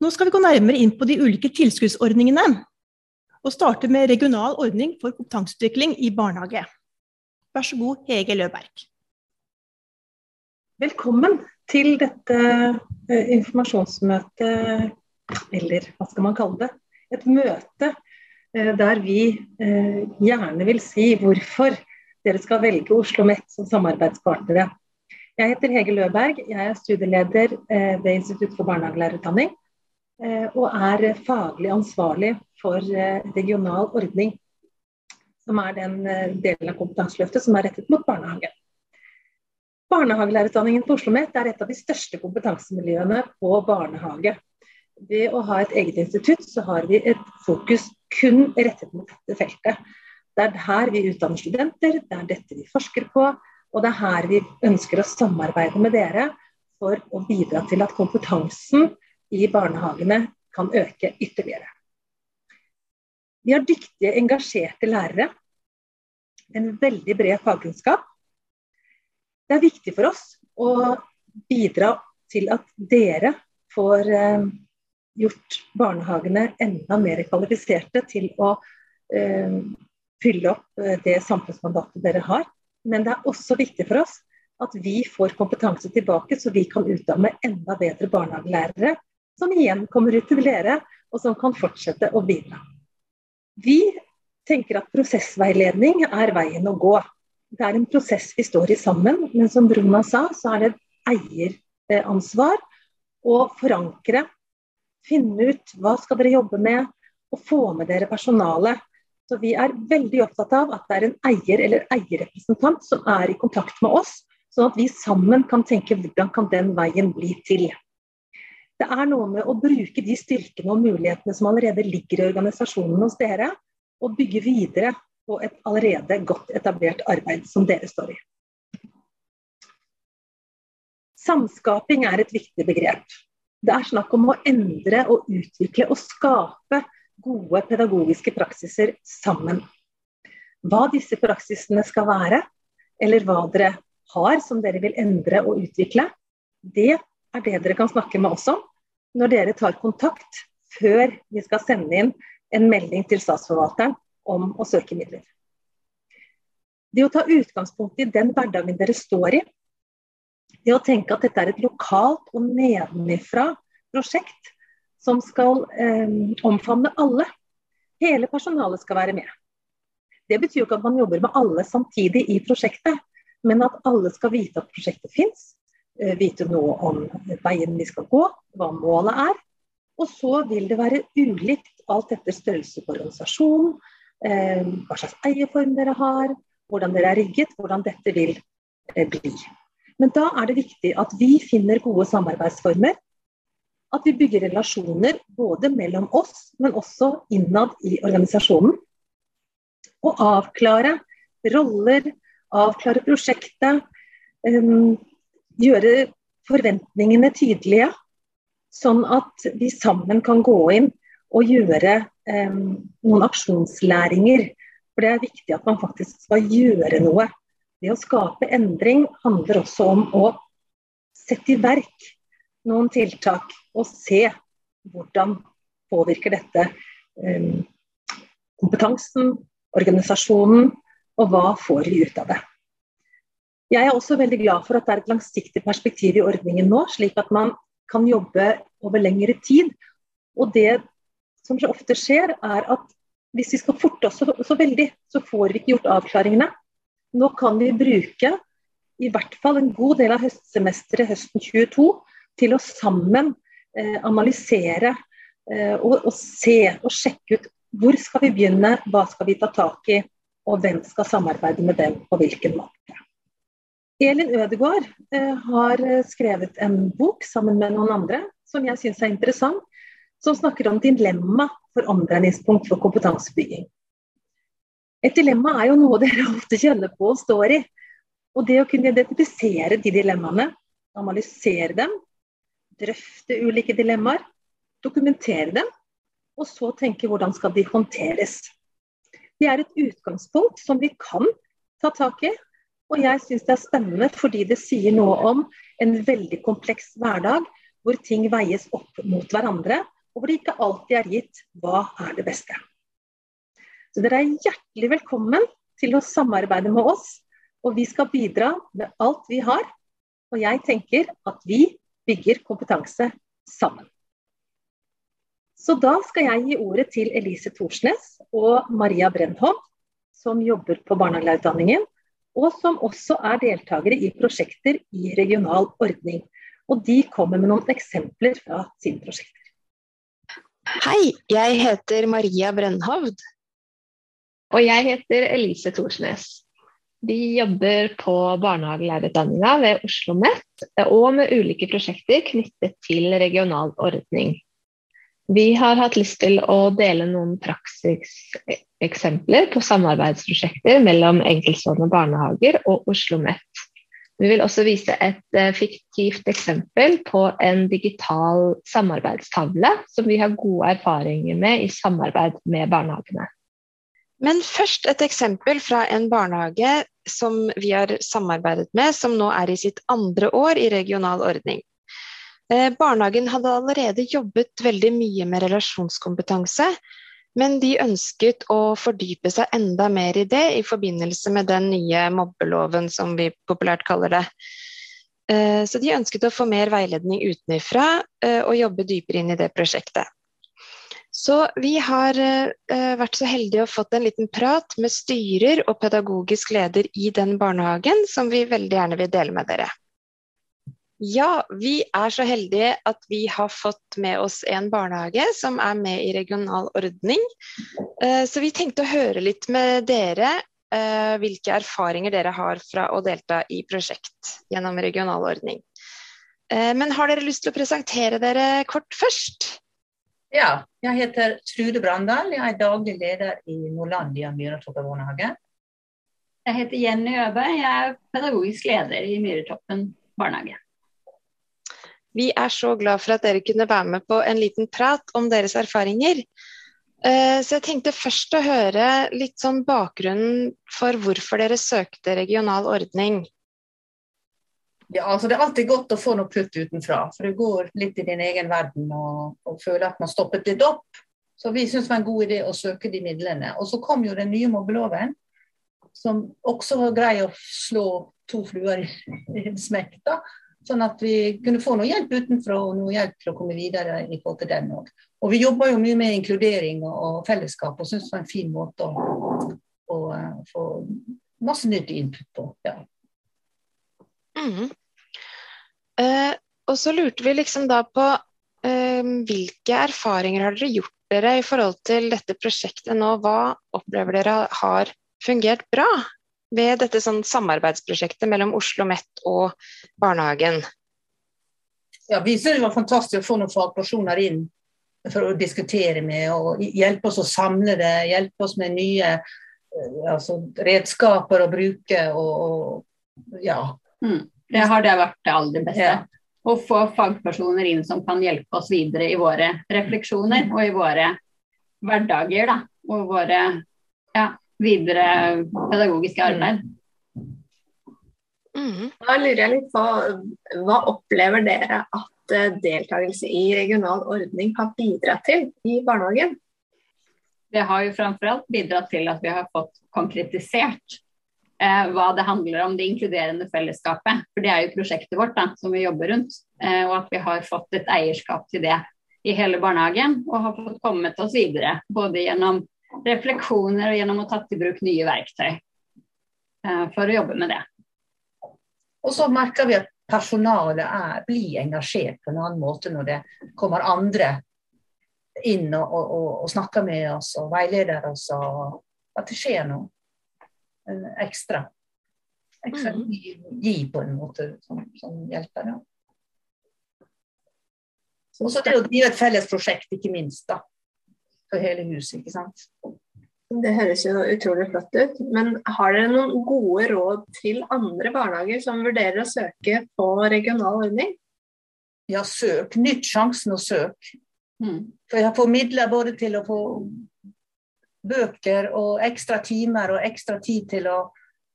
Nå skal vi gå nærmere inn på de ulike tilskuddsordningene, og starte med regional ordning for kompetanseutvikling i barnehage. Vær så god, Hege Løberg. Velkommen til dette eh, informasjonsmøtet, eller hva skal man kalle det? Et møte eh, der vi eh, gjerne vil si hvorfor dere skal velge Oslo OsloMet som samarbeidspartnere. Jeg heter Hege Løberg, jeg er studieleder ved Institutt for barnehagelærerutdanning. Eh, og er faglig ansvarlig for eh, regional ordning, som er den eh, delen av Kompetanseløftet som er rettet mot barnehage. Barnehagelærerutdanningen på Oslo OsloMet er et av de største kompetansemiljøene på barnehage. Ved å ha et eget institutt, så har vi et fokus kun rettet mot dette feltet. Det er her vi utdanner studenter, det er dette vi forsker på, og det er her vi ønsker å samarbeide med dere for å bidra til at kompetansen i barnehagene kan øke ytterligere. Vi har dyktige, engasjerte lærere. En veldig bred fagkunnskap. Det er viktig for oss å bidra til at dere får eh, gjort barnehagene enda mer kvalifiserte til å eh, fylle opp eh, det samfunnsmandatet dere har. Men det er også viktig for oss at vi får kompetanse tilbake, så vi kan utdanne enda bedre barnehagelærere som igjen kommer ut til dere, og som kan fortsette å bidra. Vi tenker at prosessveiledning er veien å gå. Det er en prosess vi står i sammen, men som Bruna sa, så er det et eieransvar å forankre, finne ut hva skal dere jobbe med, og få med dere personalet. Så Vi er veldig opptatt av at det er en eier eller eierrepresentant som er i kontakt med oss, sånn at vi sammen kan tenke hvordan kan den veien bli til. Det er noe med å bruke de styrkene og mulighetene som allerede ligger i organisasjonen hos dere, og bygge videre på et allerede godt etablert arbeid som dere står i. Samskaping er et viktig begrep. Det er snakk om å endre og utvikle og skape gode pedagogiske praksiser sammen. Hva disse praksisene skal være, eller hva dere har som dere vil endre og utvikle, det er det dere kan snakke med oss om når dere tar kontakt før vi skal sende inn en melding til statsforvalteren om å søke midler. Det å ta utgangspunkt i den hverdagen dere står i, det å tenke at dette er et lokalt og nedenifra prosjekt som skal eh, omfavne alle. Hele personalet skal være med. Det betyr jo ikke at man jobber med alle samtidig i prosjektet, men at alle skal vite at prosjektet fins, vite noe om veien vi skal gå, hva målet er. Og så vil det være ulikt alt etter størrelse på organisasjonen, eh, hva slags eierform dere har, hvordan dere er rigget, hvordan dette vil eh, bli. Men da er det viktig at vi finner gode samarbeidsformer. At vi bygger relasjoner både mellom oss, men også innad i organisasjonen. Og avklare roller, avklare prosjektet. Um, gjøre forventningene tydelige, sånn at vi sammen kan gå inn og gjøre eh, noen aksjonslæringer. For det er viktig at man faktisk skal gjøre noe. Det å skape endring handler også om å sette i verk noen tiltak og se hvordan påvirker dette eh, kompetansen, organisasjonen, og hva får vi ut av det. Jeg er også veldig glad for at det er et langsiktig perspektiv i ordningen nå, slik at man kan jobbe over lengre tid. Og det som så ofte skjer, er at hvis vi skal forte oss så, så veldig, så får vi ikke gjort avklaringene. Nå kan vi bruke i hvert fall en god del av høstsemesteret høsten 22 til å sammen eh, analysere eh, og, og, se og sjekke ut hvor skal vi begynne, hva skal vi ta tak i, og hvem skal samarbeide med dem på hvilken måte. Elin Ødegaard eh, har eh, skrevet en bok sammen med noen andre som jeg syns er interessant, som snakker om dilemma for omdreiningspunkt for kompetansebygging. Et dilemma er jo noe dere ofte kjenner på og står i. Og det å kunne identifisere de dilemmaene, analysere dem, drøfte ulike dilemmaer, dokumentere dem, og så tenke hvordan skal de håndteres. Det er et utgangspunkt som vi kan ta tak i, og jeg syns det er spennende fordi det sier noe om en veldig kompleks hverdag hvor ting veies opp mot hverandre, og hvor det ikke alltid er gitt hva er det beste. Så dere er hjertelig velkommen til å samarbeide med oss, og vi skal bidra med alt vi har. Og jeg tenker at vi bygger kompetanse sammen. Så da skal jeg gi ordet til Elise Thorsnes og Maria Brennholm, som jobber på barnehagelærerutdanningen, og som også er deltakere i prosjekter i regional ordning. Og de kommer med noen eksempler fra sine prosjekter. Hei, jeg heter Maria Brennhovd. Og jeg heter Elise Thorsnes. Vi jobber på barnehagelærerutdanninga ved Oslo OsloMet og med ulike prosjekter knyttet til regional ordning. Vi har hatt lyst til å dele noen praksiseksempler på samarbeidsprosjekter mellom enkeltstående barnehager og Oslo OsloMet. Vi vil også vise et uh, fiktivt eksempel på en digital samarbeidstavle som vi har gode erfaringer med i samarbeid med barnehagene. Men først et eksempel fra en barnehage som vi har samarbeidet med, som nå er i sitt andre år i regional ordning. Eh, barnehagen hadde allerede jobbet veldig mye med relasjonskompetanse, men de ønsket å fordype seg enda mer i det i forbindelse med den nye mobbeloven, som vi populært kaller det. Eh, så de ønsket å få mer veiledning utenfra eh, og jobbe dypere inn i det prosjektet. Så vi har vært så heldige å fått en liten prat med styrer og pedagogisk leder i den barnehagen, som vi veldig gjerne vil dele med dere. Ja, vi er så heldige at vi har fått med oss en barnehage som er med i regional ordning. Uh, så vi tenkte å høre litt med dere uh, hvilke erfaringer dere har fra å delta i prosjekt gjennom regional ordning. Men har dere lyst til å presentere dere kort først? Ja, jeg heter Trude Brandal. Jeg er daglig leder i Nordlandia Myretoppen barnehage. Jeg heter Jenny Øbe. Jeg er pedagogisk leder i Myretoppen barnehage. Vi er så glad for at dere kunne være med på en liten prat om deres erfaringer. Eh, så jeg tenkte først å høre litt sånn bakgrunnen for hvorfor dere søkte regional ordning. Ja, altså Det er alltid godt å få noe putt utenfra, for det går litt i din egen verden og, og føler at man stoppet litt opp. Så vi syntes det var en god idé å søke de midlene. Og så kom jo den nye mobbeloven, som også var grei å slå to fluer i en smekk. Sånn at vi kunne få noe hjelp utenfra og noe hjelp til å komme videre i forhold til den òg. Og vi jobber jo mye med inkludering og fellesskap, og syns det var en fin måte å, å, å få masse nytt input på. ja. Mm. Eh, og så lurte vi liksom da på eh, hvilke erfaringer har dere gjort dere i forhold til dette prosjektet nå? Hva opplever dere har fungert bra ved dette sånn samarbeidsprosjektet mellom Oslo Mett og barnehagen? Ja, Vi synes det var fantastisk å få noen fagpersoner inn for å diskutere med og hjelpe oss å samle det. Hjelpe oss med nye eh, altså, redskaper å bruke. og, og ja. Mm. Det har det vært det aller beste. Ja. Å få fagpersoner inn som kan hjelpe oss videre i våre refleksjoner og i våre hverdager. Da, og våre ja, videre pedagogiske arbeid. Mm. Da lurer jeg litt på, Hva opplever dere at eh, deltakelse i regional ordning har bidratt til i barnehagen? Det har jo framfor alt bidratt til at vi har fått konkretisert eh, hva det handler om, det inkluderende fellesskapet. For det er jo prosjektet vårt da, som vi jobber rundt. Eh, og at vi har fått et eierskap til det i hele barnehagen. Og har fått kommet oss videre. Både gjennom refleksjoner og gjennom å tatt i bruk nye verktøy eh, for å jobbe med det. Og så merker vi at personalet er, blir engasjert på en annen måte når det kommer andre inn og, og, og snakker med oss og veileder oss. og At det skjer noe ekstra. Ekstra mm. gi, på en måte som, som hjelper. Og så det å drive et felles prosjekt, ikke minst, da. For hele huset, ikke sant. Det høres jo utrolig flott ut. Men har dere noen gode råd til andre barnehager som vurderer å søke på regional ordning? Ja, søk. Nytt sjansen å søke. Mm. For jeg får midler både til å få bøker og ekstra timer og ekstra tid til å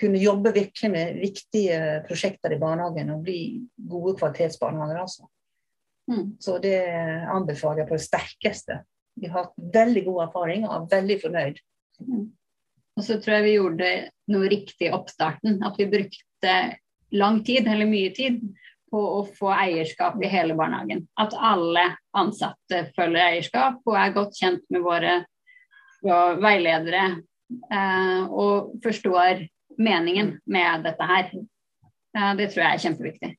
kunne jobbe virkelig med viktige prosjekter i barnehagen og bli gode kvalitetsbarnehager. altså. Mm. Så det anbefaler jeg på det sterkeste. Vi har hatt veldig god erfaring og er veldig fornøyd. Mm. Og så tror jeg vi gjorde noe riktig i oppstarten. At vi brukte lang tid, eller mye tid, på å få eierskap i hele barnehagen. At alle ansatte følger eierskap og er godt kjent med våre veiledere. Eh, og forstår meningen med dette her. Eh, det tror jeg er kjempeviktig.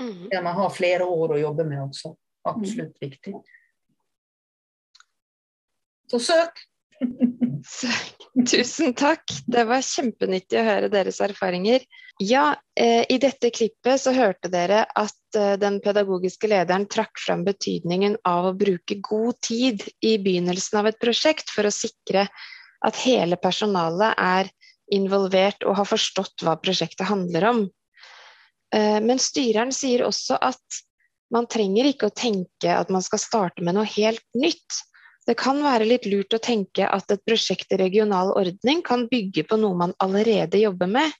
Mm. Ja, man har flere år å jobbe med også. Absolutt mm. viktig. Så søk! Tusen takk. Det var kjempenyttig å høre deres erfaringer. Ja, eh, i dette klippet så hørte dere at eh, den pedagogiske lederen trakk fram betydningen av å bruke god tid i begynnelsen av et prosjekt for å sikre at hele personalet er involvert og har forstått hva prosjektet handler om. Eh, men styreren sier også at man trenger ikke å tenke at man skal starte med noe helt nytt. Det kan være litt lurt å tenke at et prosjekt i regional ordning kan bygge på noe man allerede jobber med,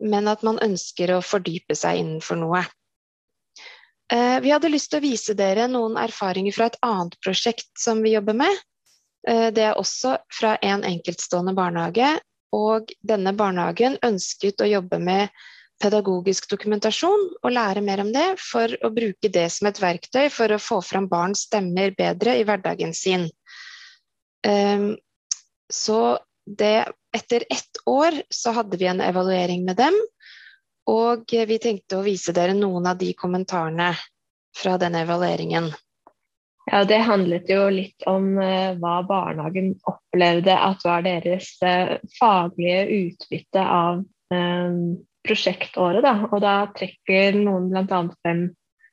men at man ønsker å fordype seg innenfor noe. Eh, vi hadde lyst til å vise dere noen erfaringer fra et annet prosjekt som vi jobber med. Eh, det er også fra en enkeltstående barnehage, og denne barnehagen ønsket å jobbe med pedagogisk dokumentasjon og lære mer om det, for å bruke det som et verktøy for å få fram barns stemmer bedre i hverdagen sin. Um, så det, etter ett år så hadde vi en evaluering med dem, og vi tenkte å vise dere noen av de kommentarene fra den evalueringen. Ja, Det handlet jo litt om uh, hva barnehagen opplevde at var deres uh, faglige utbytte av um, prosjektåret. Da. Og da trekker noen bl.a. frem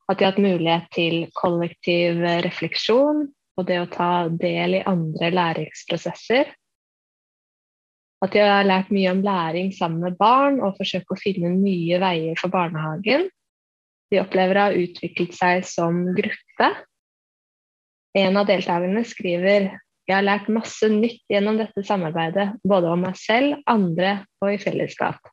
at de har hatt mulighet til kollektiv refleksjon og det å ta del i andre læringsprosesser. At de har lært mye om læring sammen med barn og forsøke å finne nye veier for barnehagen. De opplever å ha utviklet seg som gruppe. En av deltakerne skriver jeg har lært masse nytt gjennom dette samarbeidet, både om meg selv, andre og i fellesskap.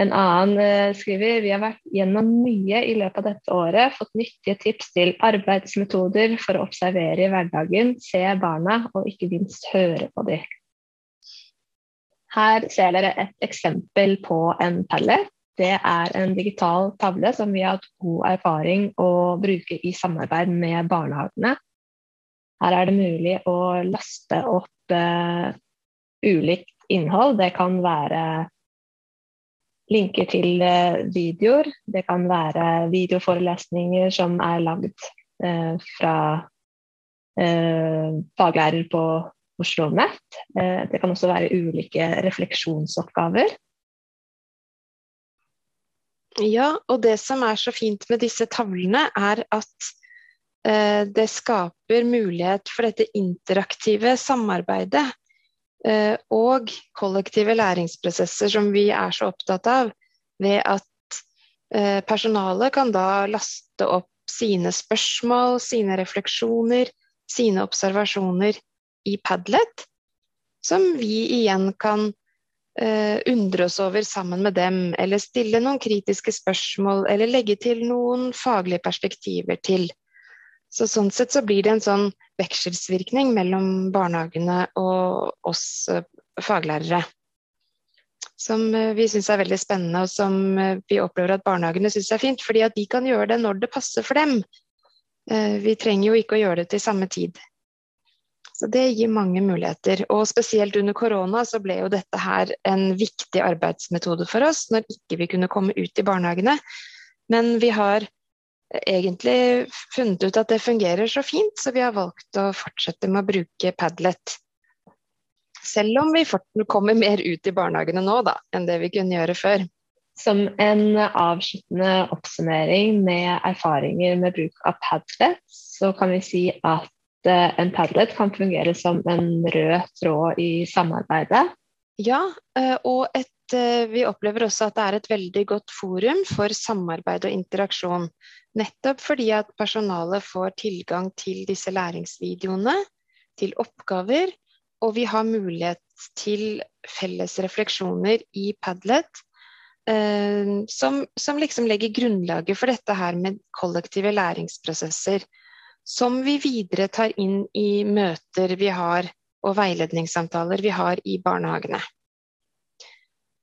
En annen uh, skriver vi har vært gjennom mye i løpet av dette året, fått nyttige tips til arbeidsmetoder for å observere i hverdagen, se barna og ikke minst høre på dem. Her ser dere et eksempel på en pallet. Det er en digital tavle som vi har hatt god erfaring å bruke i samarbeid med barnehagene. Her er det mulig å laste opp uh, ulikt innhold. Det kan være linker til eh, videoer. Det kan være videoforelesninger som er lagd eh, fra eh, faglærer på Oslo. Eh, det kan også være ulike refleksjonsoppgaver. Ja, og det som er så fint med disse tavlene, er at det skaper mulighet for dette interaktive samarbeidet og kollektive læringsprosesser som vi er så opptatt av, ved at eh, personalet kan da laste opp sine spørsmål, sine refleksjoner, sine observasjoner i Padlet, som vi igjen kan uh, undre oss over sammen med dem, eller stille noen kritiske spørsmål, eller legge til noen faglige perspektiver til. Så sånn sett så blir det en sånn vekselsvirkning mellom barnehagene og oss eh, faglærere. Som eh, vi syns er veldig spennende, og som eh, vi opplever at barnehagene syns er fint. Fordi at de kan gjøre det når det passer for dem. Vi trenger jo ikke å gjøre det til samme tid. Så det gir mange muligheter. Og spesielt under korona så ble jo dette her en viktig arbeidsmetode for oss når ikke vi kunne komme ut i barnehagene. Men vi har egentlig funnet ut at det fungerer så fint, så vi har valgt å fortsette med å bruke Padlet. Selv om vi kommer mer ut i barnehagene nå da, enn det vi kunne gjøre før. Som en avsluttende oppsummering med erfaringer med bruk av Padlet, så kan vi si at eh, en Padlet kan fungere som en rød tråd i samarbeidet. Ja, eh, og et, eh, vi opplever også at det er et veldig godt forum for samarbeid og interaksjon. Nettopp fordi at personalet får tilgang til disse læringsvideoene, til oppgaver, og vi har mulighet til felles refleksjoner i Padlet. eh, som, som, liksom legger grunnlaget for dette her med kollektive læringsprosesser. Som vi videre tar inn i møter vi har og veiledningssamtaler vi har i barnehagene.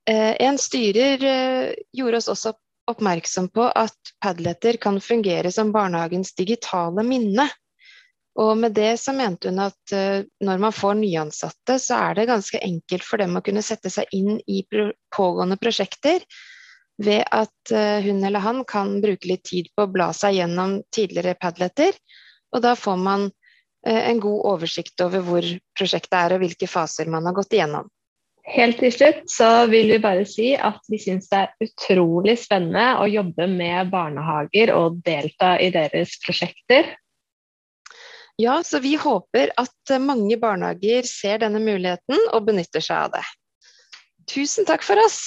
Eh, en styrer eh, gjorde oss også oppmerksom på at Padletter kan fungere som barnehagens digitale minne. Og med det så mente hun at uh, når man får nyansatte, så er det ganske enkelt for dem å kunne sette seg inn i pågående prosjekter ved at hun eller han kan bruke litt tid på å bla seg gjennom tidligere Padletter. Og da får man en god oversikt over hvor prosjektet er og hvilke faser man har gått igjennom. Helt til slutt så vil vi bare si at vi syns det er utrolig spennende å jobbe med barnehager og delta i deres prosjekter. Ja, så vi håper at mange barnehager ser denne muligheten og benytter seg av det. Tusen takk for oss.